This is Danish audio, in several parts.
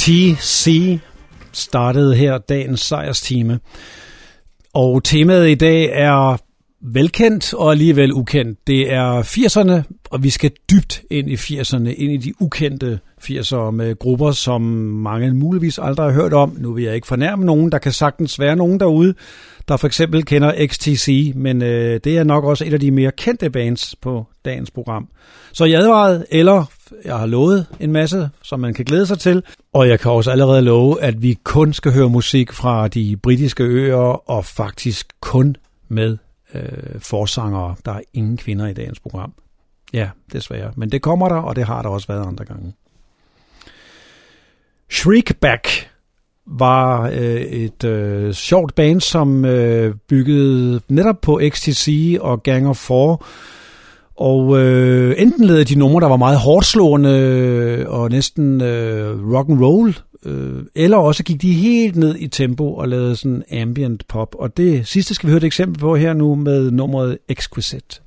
TC startede her dagens sejrstime. Og temaet i dag er velkendt og alligevel ukendt. Det er 80'erne, og vi skal dybt ind i 80'erne, ind i de ukendte 80'ere med grupper, som mange muligvis aldrig har hørt om. Nu vil jeg ikke fornærme nogen, der kan sagtens være nogen derude, der for eksempel kender XTC, men øh, det er nok også et af de mere kendte bands på dagens program. Så jeg advaret, eller jeg har lovet en masse, som man kan glæde sig til, og jeg kan også allerede love, at vi kun skal høre musik fra de britiske øer, og faktisk kun med øh, forsangere. Der er ingen kvinder i dagens program. Ja, desværre. Men det kommer der, og det har der også været andre gange. Shriekback var øh, et øh, sjovt band, som øh, byggede netop på XTC og Gang of Four. Og øh, enten lavede de numre, der var meget hårdslående øh, og næsten øh, rock and roll, øh, eller også gik de helt ned i tempo og lavede sådan ambient pop. Og det sidste skal vi høre et eksempel på her nu med nummeret Exquisite.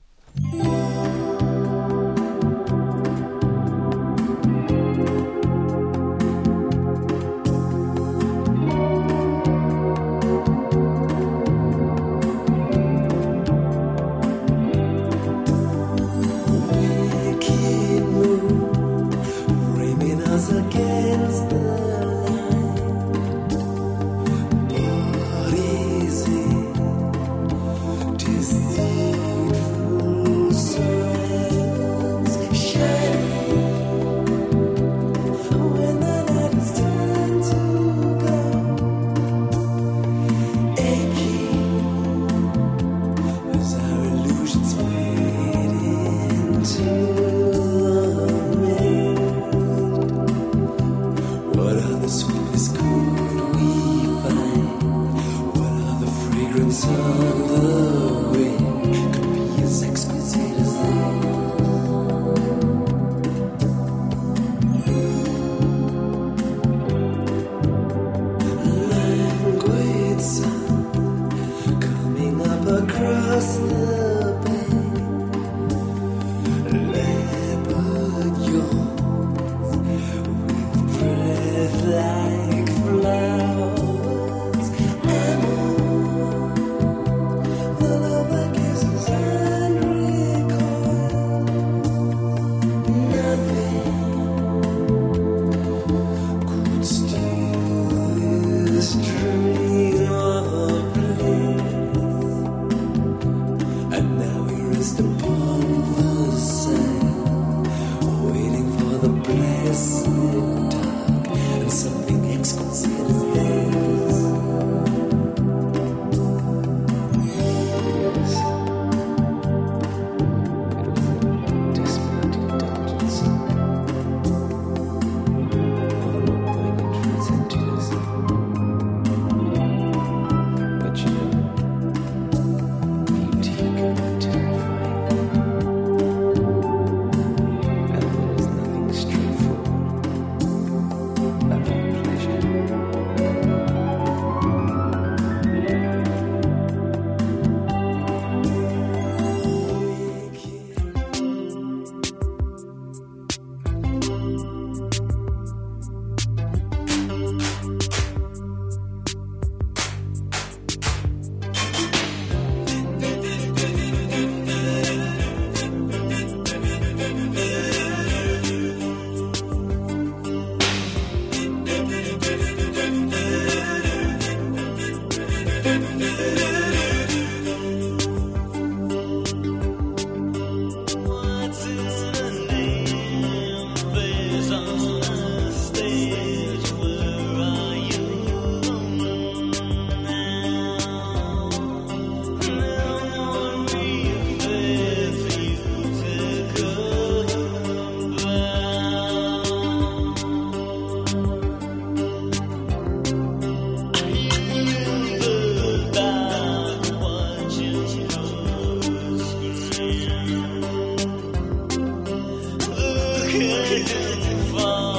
自己放。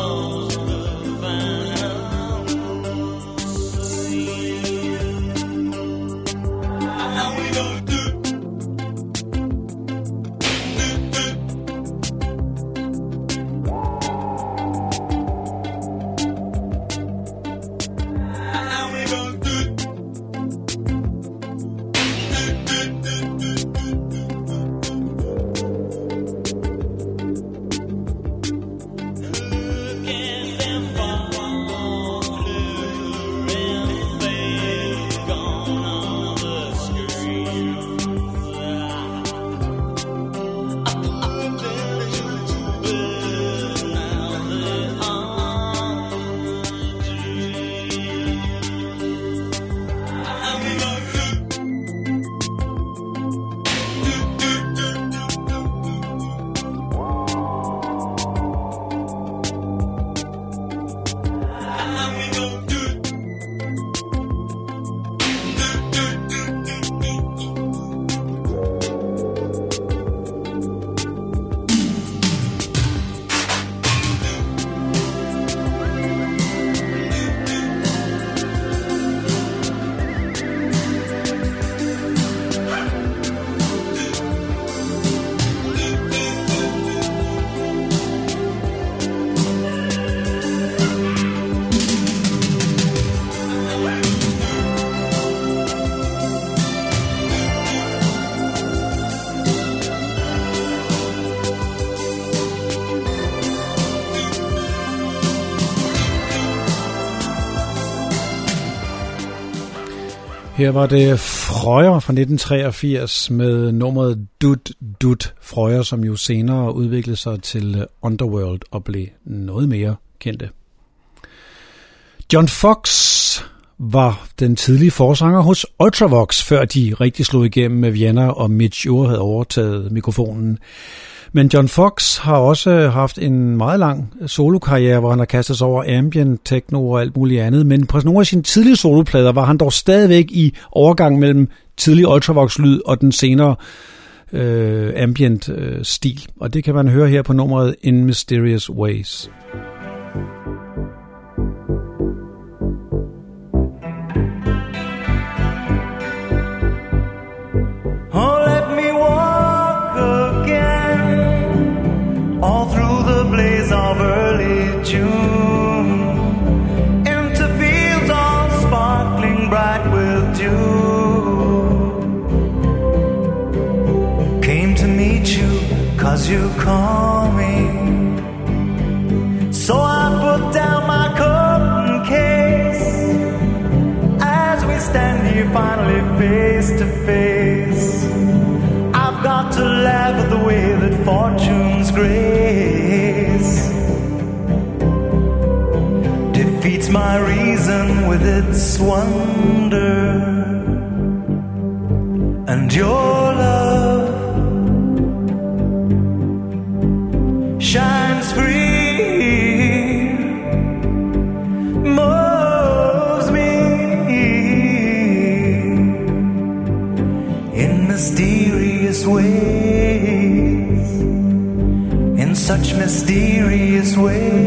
Her var det Frøjer fra 1983 med nummeret Dut Dut Frøjer, som jo senere udviklede sig til øh, Underworld og blev noget mere kendte. John Fox var den tidlige forsanger hos Ultravox, før de rigtig slog igennem med Vienna og Mitch Ure havde overtaget mikrofonen. Men John Fox har også haft en meget lang solokarriere, hvor han har kastet sig over ambient, techno og alt muligt andet. Men på nogle af sine tidlige soloplader var han dog stadigvæk i overgang mellem tidlig Ultravox-lyd og den senere øh, ambient-stil. Øh, og det kan man høre her på nummeret In Mysterious Ways. You call me. So I put down my coat case as we stand here finally face to face. I've got to laugh at the way that fortune's grace defeats my reason with its wonder and your love mysterious ways, in such mysterious ways,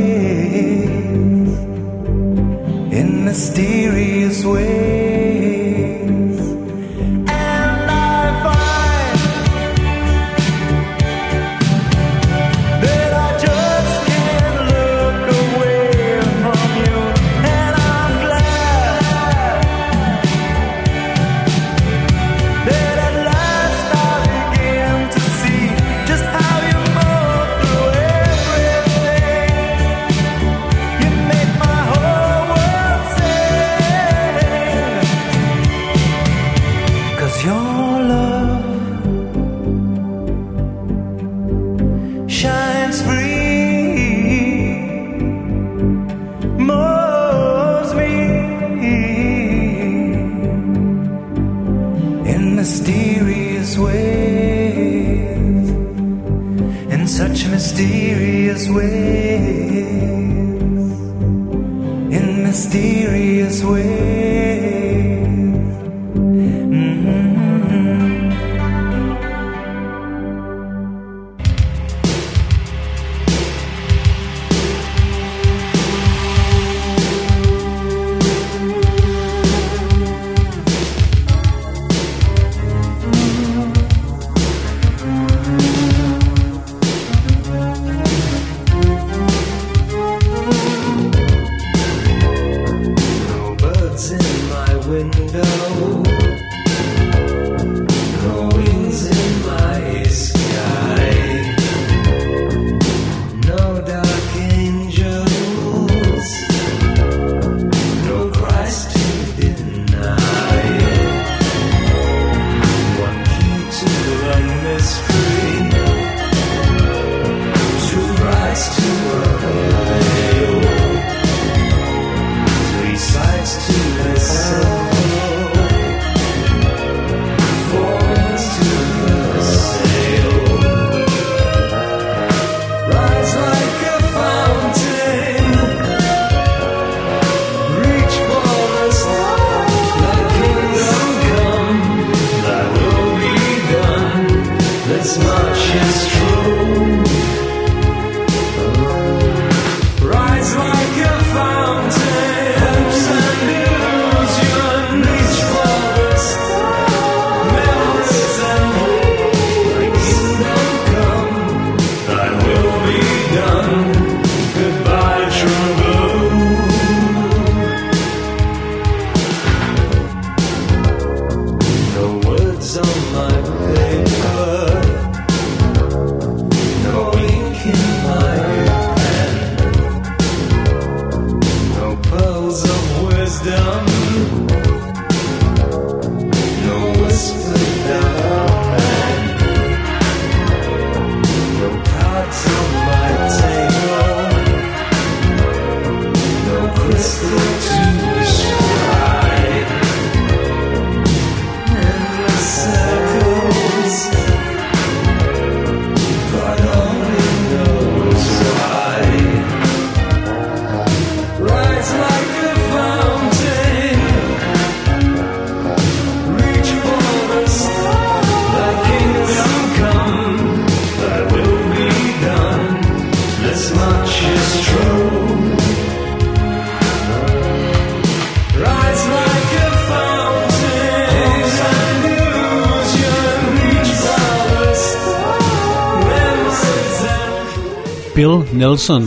Bill Nelson.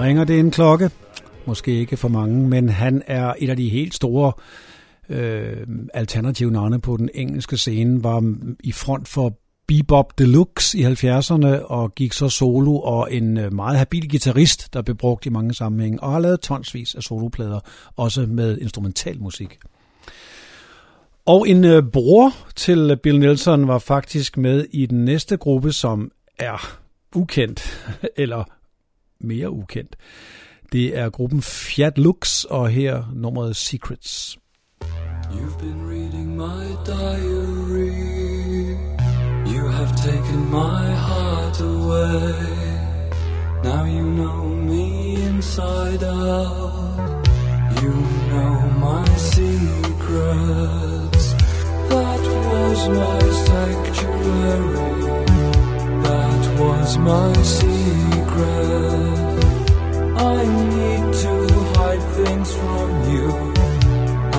Ringer det en klokke? Måske ikke for mange, men han er et af de helt store øh, alternative navne på den engelske scene. Var i front for Bebop Deluxe i 70'erne og gik så solo og en øh, meget habil guitarist, der blev brugt i mange sammenhænge og har lavet tonsvis af soloplader, også med instrumental musik. Og en øh, bror til Bill Nelson var faktisk med i den næste gruppe, som er ukendt, eller mere ukendt. Det er gruppen Fiat Lux, og her nummeret Secrets. You've been reading my diary. You have taken my heart away. Now you know me inside out. You know my secrets. That was my sanctuary. Was my secret I need to hide things from you,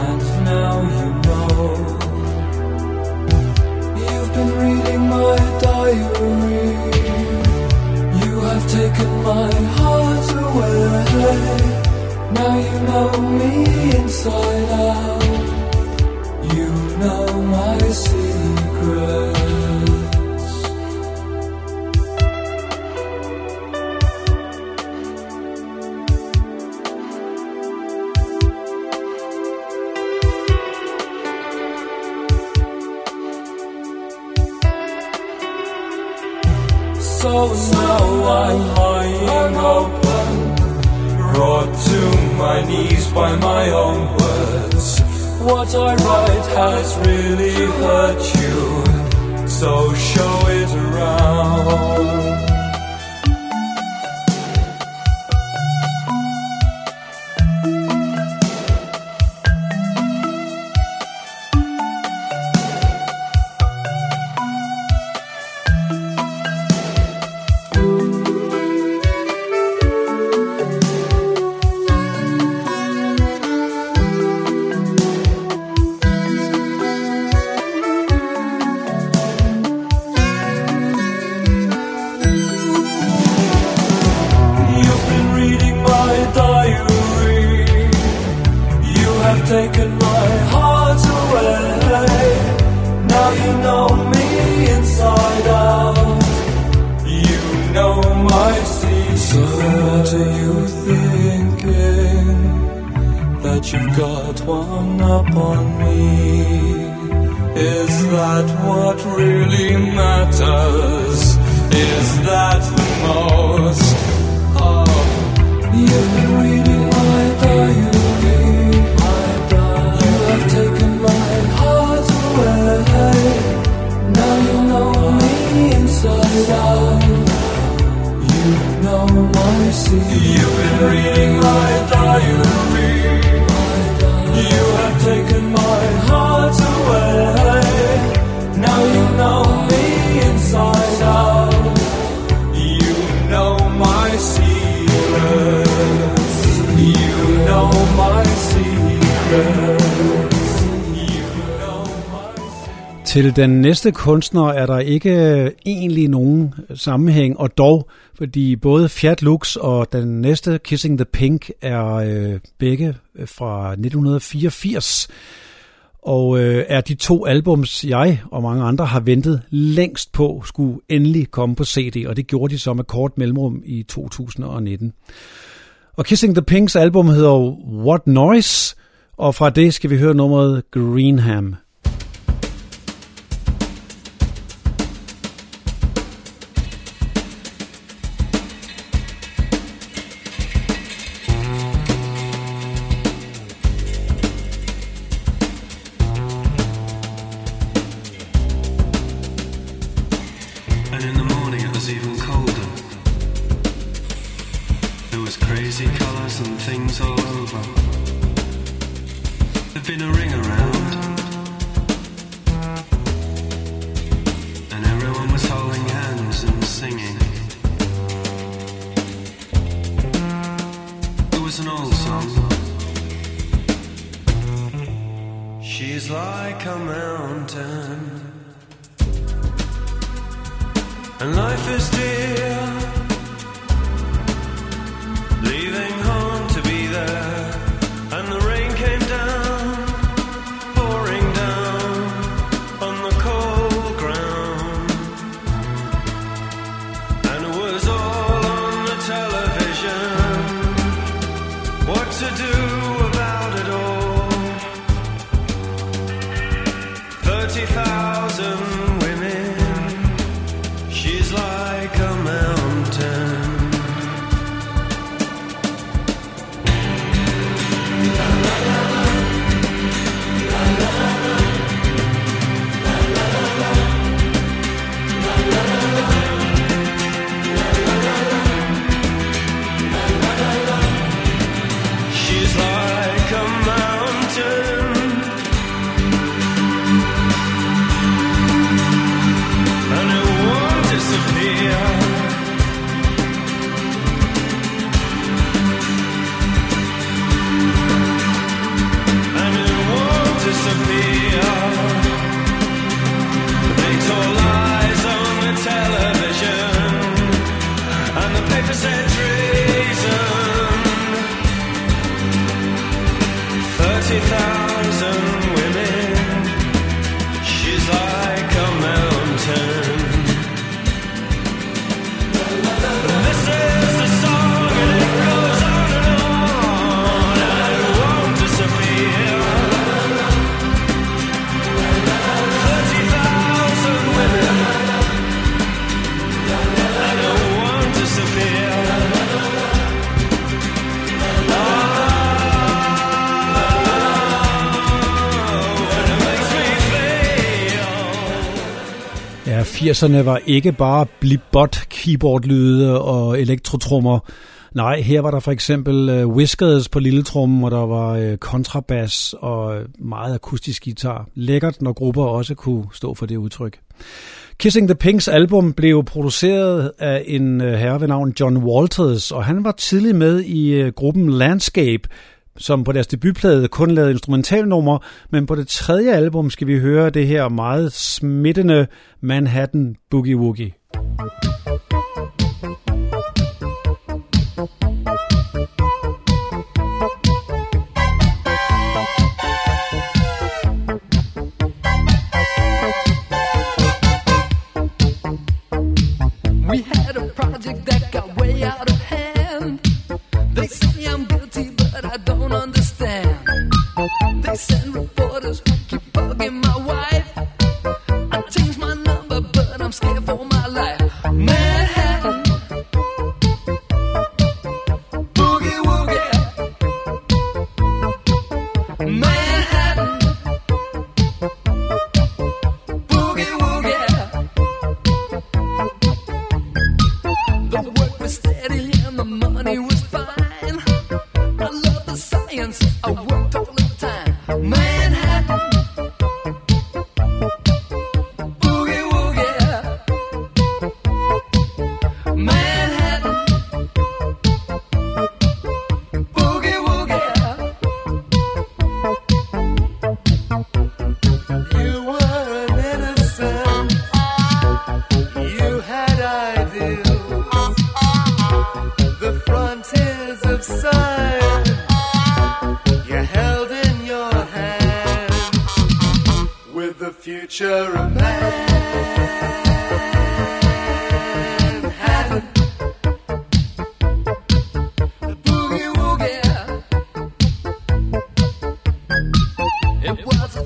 and now you know. You've been reading my diary. You have taken my heart away. Now you know me inside out. You know my secret. So now I'm lying open, brought to my knees by my own words. What I write has really hurt you, so show it around. Til den næste kunstner er der ikke egentlig nogen sammenhæng, og dog, fordi både Fiat Lux og den næste Kissing the Pink er øh, begge fra 1984, og øh, er de to albums, jeg og mange andre har ventet længst på, skulle endelig komme på CD, og det gjorde de så med kort mellemrum i 2019. Og Kissing the Pinks album hedder What Noise, og fra det skal vi høre nummeret Greenham. 30,000 80'erne var ikke bare blip-bot keyboard-lyde og elektrotrummer. Nej, her var der for eksempel uh, Whiskers på lille trummen, og der var øh, uh, kontrabas og meget akustisk guitar. Lækkert, når grupper også kunne stå for det udtryk. Kissing the Pinks album blev produceret af en øh, herre ved navn John Walters, og han var tidlig med i gruppen Landscape, som på deres debutplade kun lavede instrumentalnummer, men på det tredje album skal vi høre det her meget smittende Manhattan Boogie Woogie.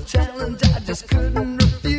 The time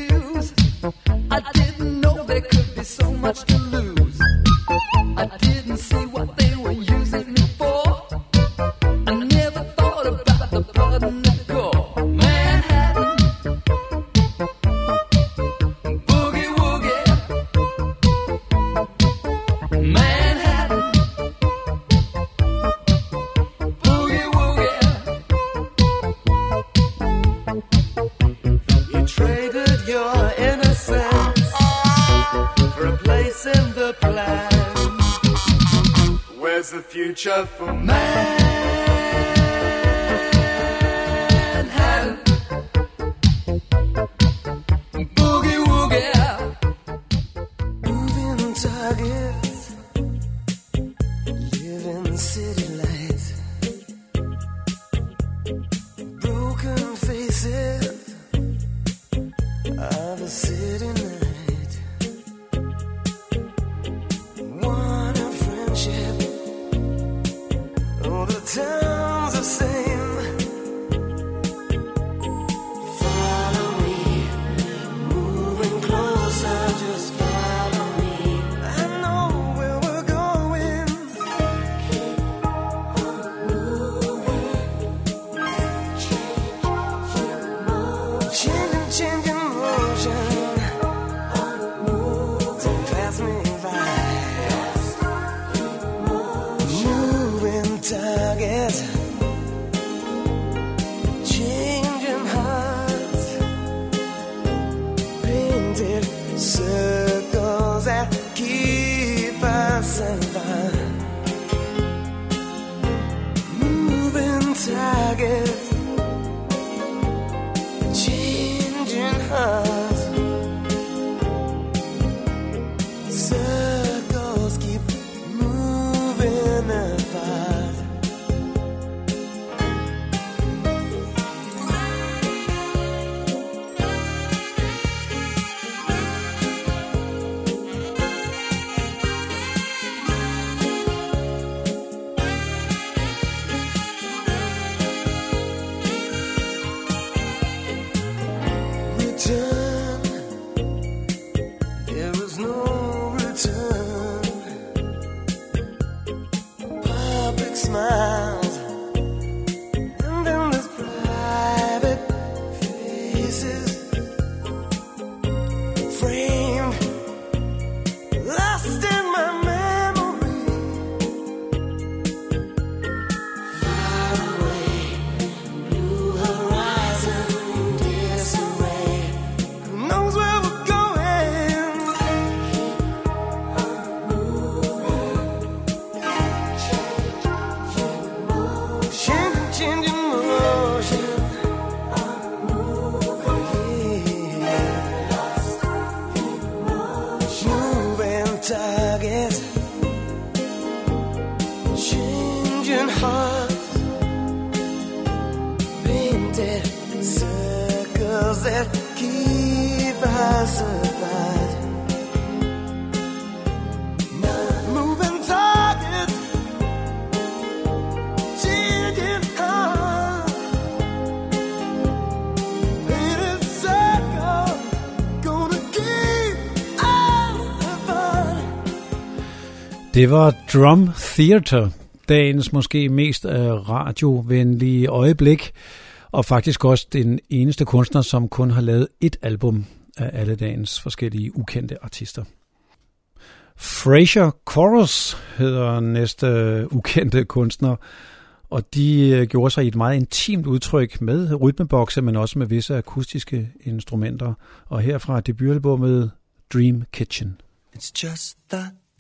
Det var Drum Theater, dagens måske mest øh, radiovenlige øjeblik, og faktisk også den eneste kunstner, som kun har lavet et album af alle dagens forskellige ukendte artister. Fraser Chorus hedder næste ukendte kunstner, og de øh, gjorde sig i et meget intimt udtryk med rytmebokse, men også med visse akustiske instrumenter. Og herfra debutalbummet Dream Kitchen. It's just that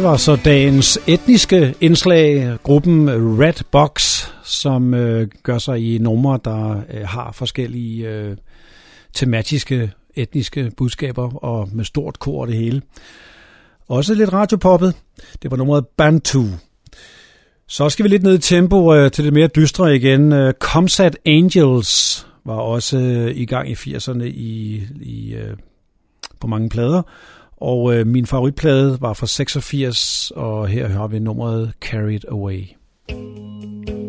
Det var så dagens etniske indslag, gruppen Red Box, som øh, gør sig i numre, der øh, har forskellige øh, tematiske etniske budskaber og med stort kor det hele. Også lidt radiopoppet. Det var nummeret Bantu. Så skal vi lidt ned i tempo øh, til det mere dystre igen. Øh, Comsat Angels var også øh, i gang i 80'erne i, i, øh, på mange plader. Og øh, min favoritplade var fra 86, og her har vi nummeret Carried Away. Men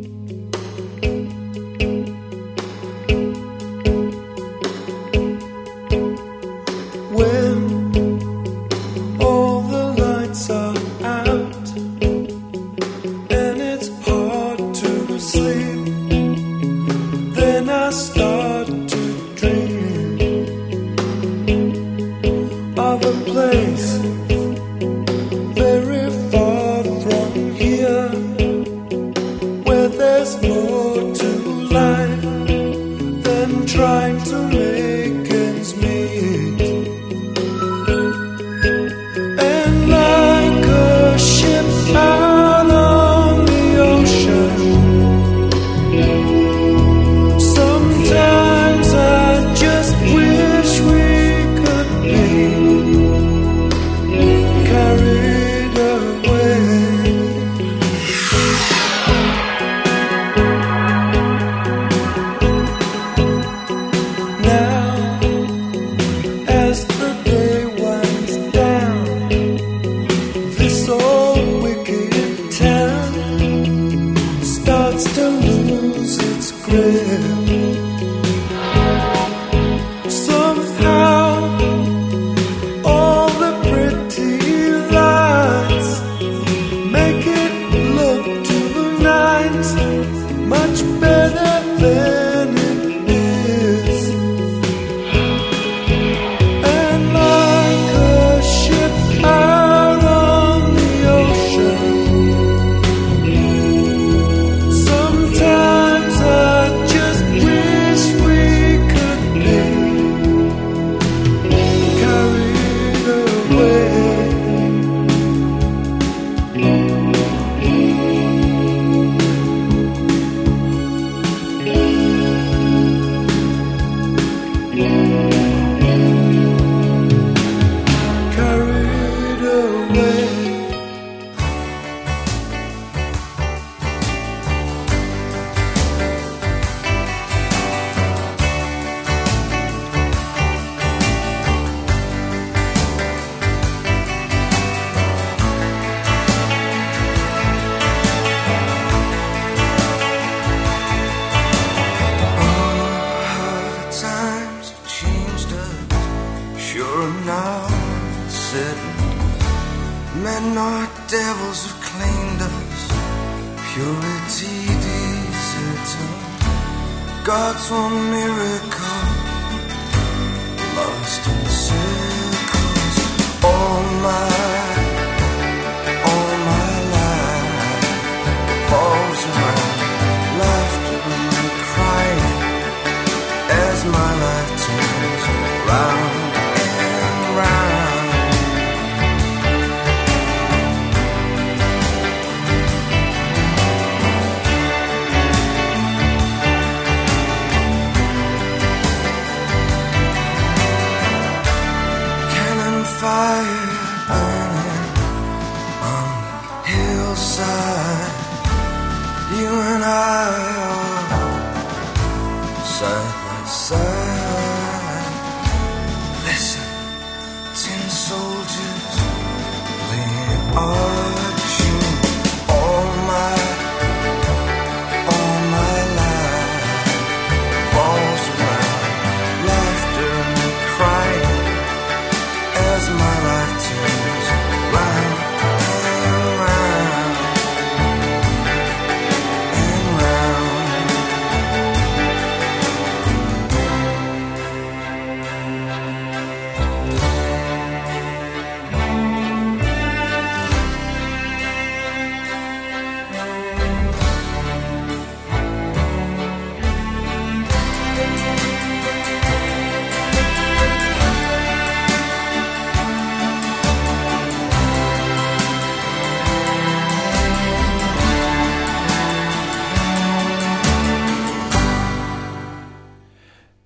explore.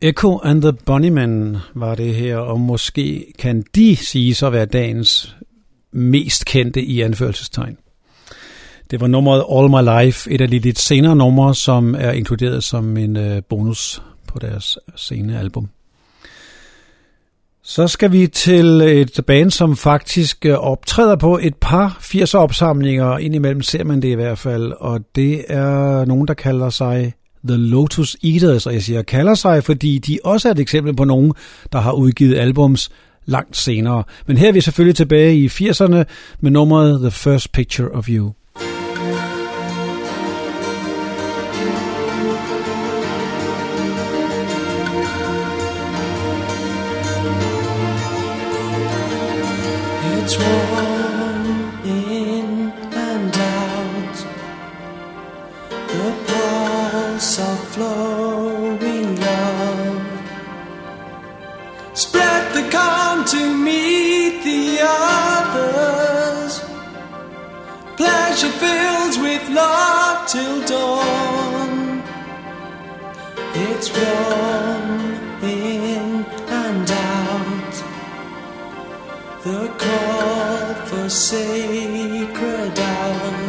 Echo and the Bunnymen var det her, og måske kan de sige så være dagens mest kendte i anførselstegn. Det var nummeret All My Life, et af de lidt senere numre, som er inkluderet som en øh, bonus på deres senere album. Så skal vi til et band, som faktisk øh, optræder på et par 80'er opsamlinger. Indimellem ser man det i hvert fald, og det er nogen, der kalder sig The Lotus Eaters, og jeg siger kalder sig, fordi de også er et eksempel på nogen, der har udgivet albums langt senere. Men her er vi selvfølgelig tilbage i 80'erne med nummeret The First Picture of You. Till dawn. It's warm in and out. The call for sacred hours.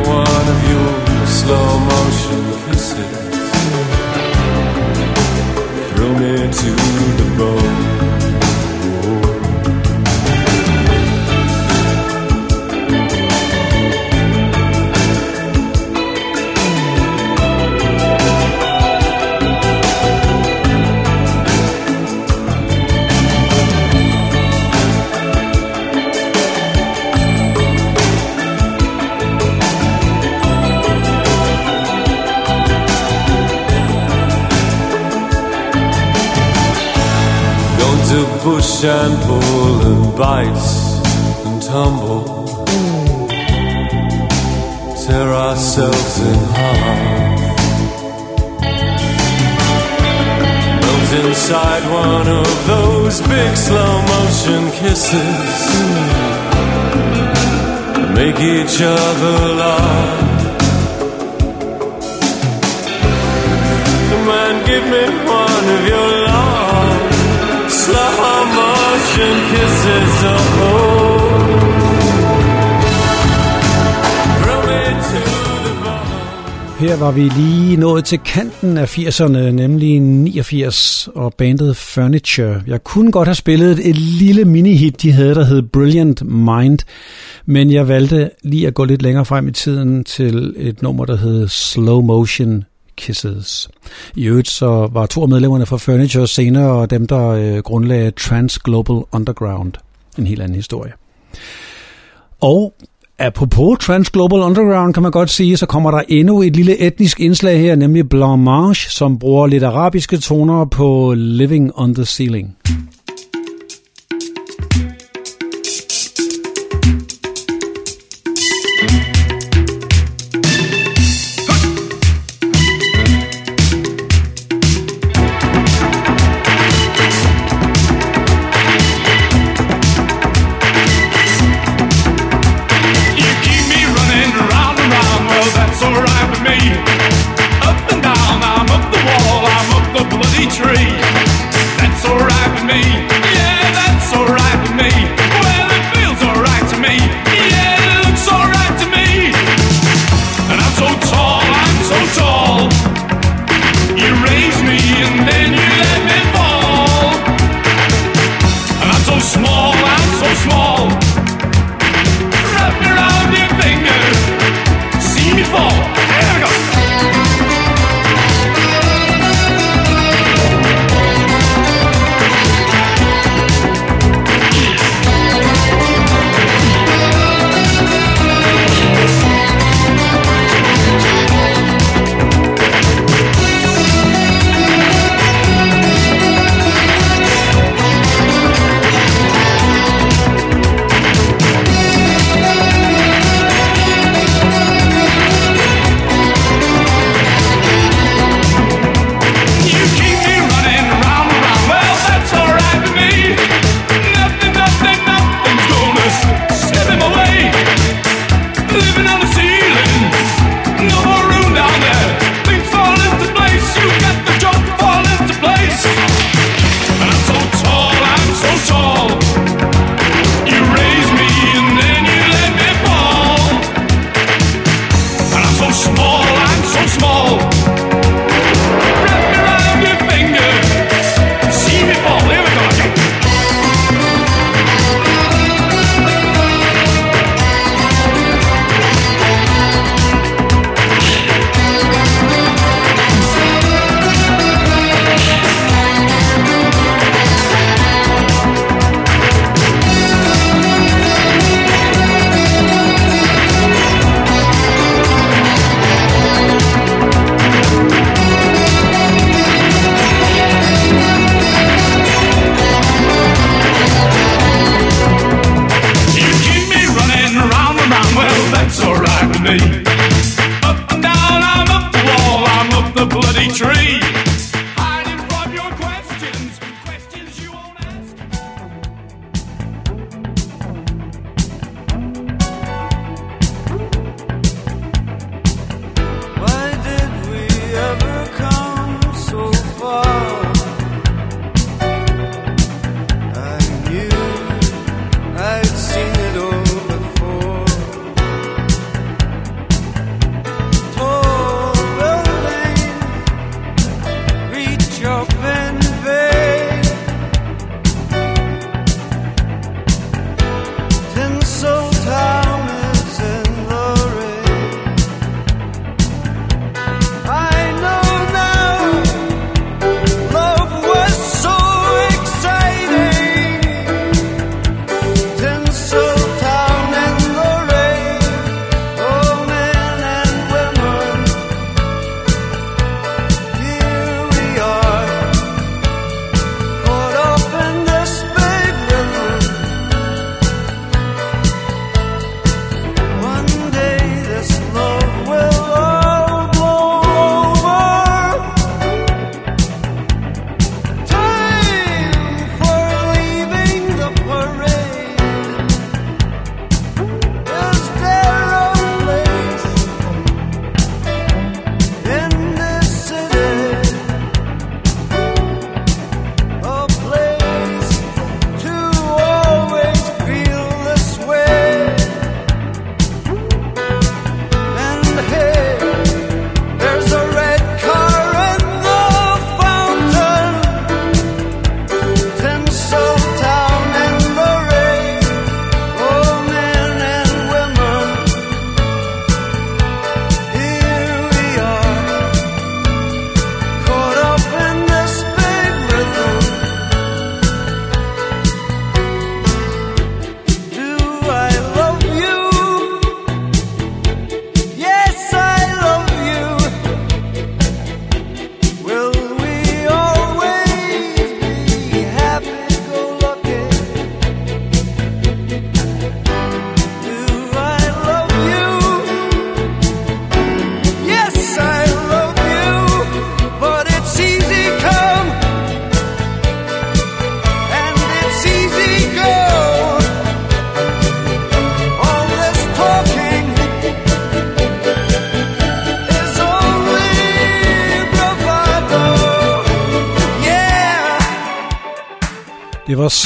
One of your slow motion kisses. Thrill me to bush and pull and tumble. Tear ourselves in half. Melt inside one of those big slow motion kisses. Make each other laugh. Come and give me one of your slow motion kisses. of throw. Her var vi lige nået til kanten af 80'erne, nemlig 89, og bandet Furniture. Jeg kunne godt have spillet et lille mini-hit, de havde, der hed Brilliant Mind, men jeg valgte lige at gå lidt længere frem i tiden til et nummer, der hed Slow Motion Kisses. I øvrigt så var to af medlemmerne fra Furniture senere og dem, der øh, grundlagde Trans Global Underground. En helt anden historie. Og apropos Trans Global Underground, kan man godt sige, så kommer der endnu et lille etnisk indslag her, nemlig Blanche, som bruger lidt arabiske toner på Living on the Ceiling. Mm.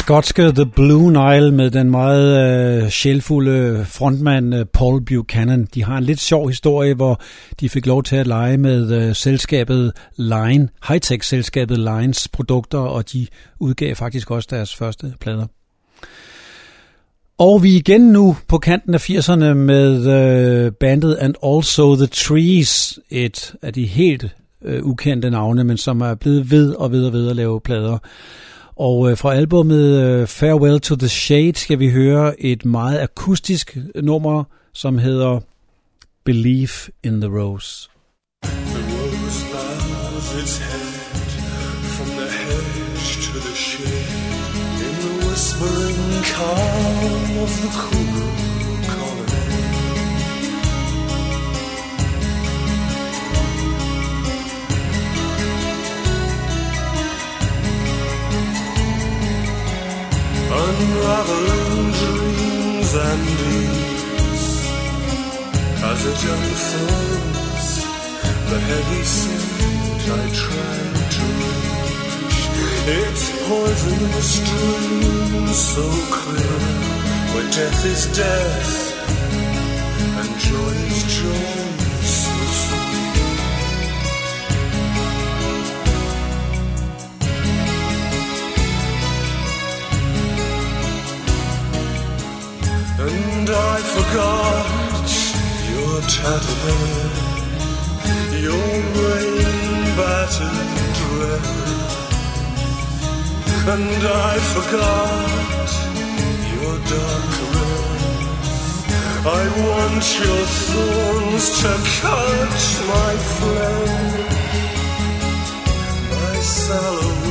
Skotske The Blue Nile med den meget øh, sjælfulde frontmand øh, Paul Buchanan. De har en lidt sjov historie, hvor de fik lov til at lege med øh, selskabet Line, high-tech-selskabet Lines produkter, og de udgav faktisk også deres første plader. Og vi er igen nu på kanten af 80'erne med øh, bandet And Also The Trees, et af de helt øh, ukendte navne, men som er blevet ved og ved og ved at lave plader. Og øh, fra albumet øh, Farewell to the Shade skal vi høre et meget akustisk nummer, som hedder Believe in the Rose. The rose bows its head from the hedge to the shade in the whispering calm of the cool Unraveling dreams and deeds as it unfolds the heavy scent I tried to reach. Its poisonous stream so clear, where death is death and joy is joy I forgot your tattered your rain battered dress, and I forgot your dark caress. I want your thorns to cut my flame, my sallow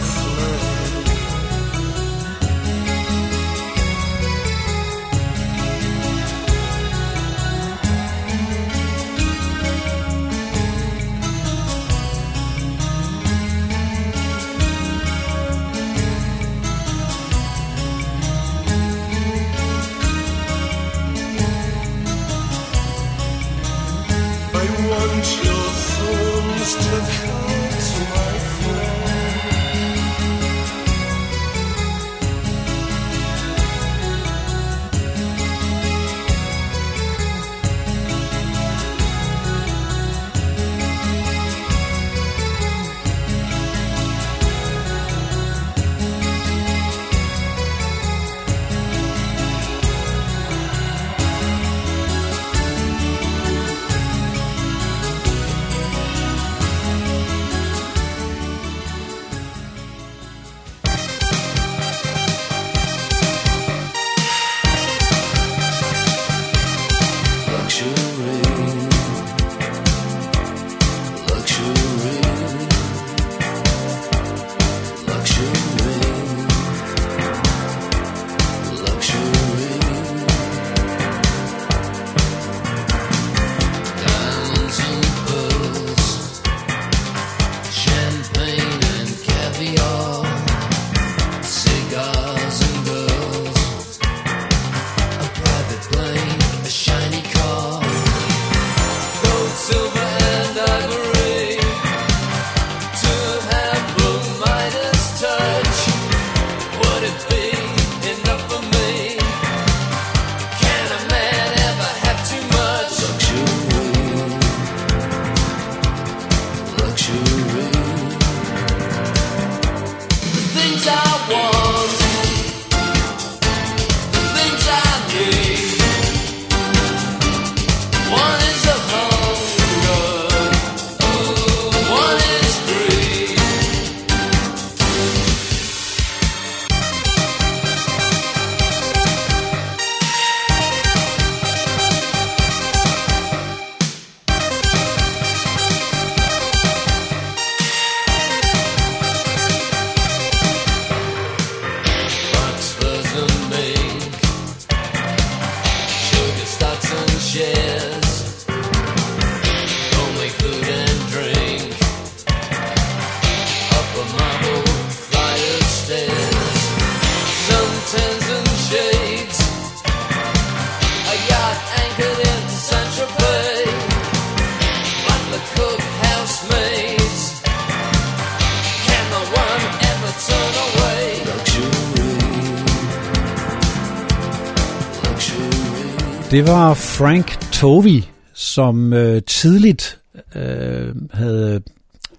Frank Tovey, som øh, tidligt øh, havde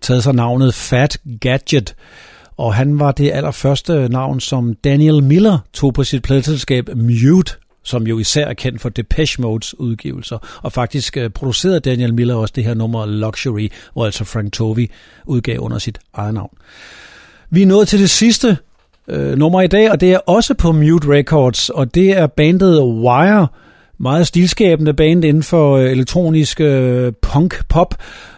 taget sig navnet Fat Gadget, og han var det allerførste navn, som Daniel Miller tog på sit pladselskab Mute, som jo især er kendt for Depeche Modes udgivelser, og faktisk øh, producerede Daniel Miller også det her nummer Luxury, hvor altså Frank Tovey udgav under sit eget navn. Vi er nået til det sidste øh, nummer i dag, og det er også på Mute Records, og det er bandet Wire, meget stilskabende band inden for øh, elektronisk øh, punk-pop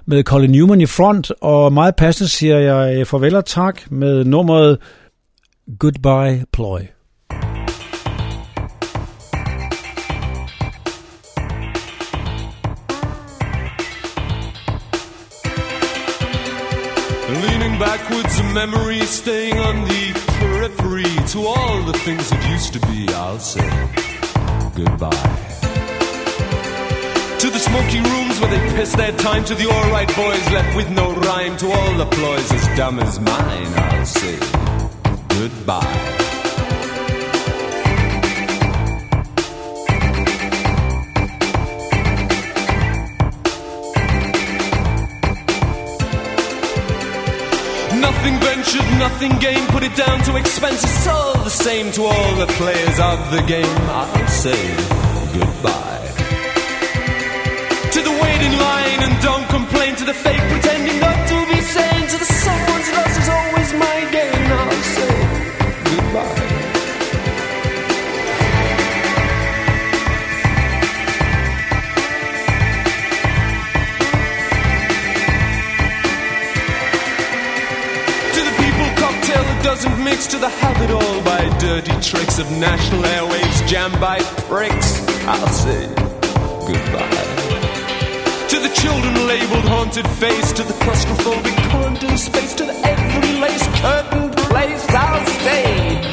med Colin Newman i front, og meget passende siger jeg øh, farvel og tak med nummeret Goodbye Ploy. Leaning backwards, a memory staying on the periphery to all the things that used to be. I'll say goodbye. Smoky rooms where they piss their time, to the alright boys left with no rhyme, to all the ploys as dumb as mine. I'll say goodbye. Nothing ventured, nothing gained, put it down to expenses. It's all the same to all the players of the game. I'll say goodbye. The line and don't complain to the fake pretending not to be sane. To the someone's loss is always my gain. I'll say goodbye. To the people cocktail that doesn't mix to the all by dirty tricks of national airwaves jammed by pricks. I'll say goodbye the children labeled haunted face to the claustrophobic current space to the every lace curtain place I'll stay.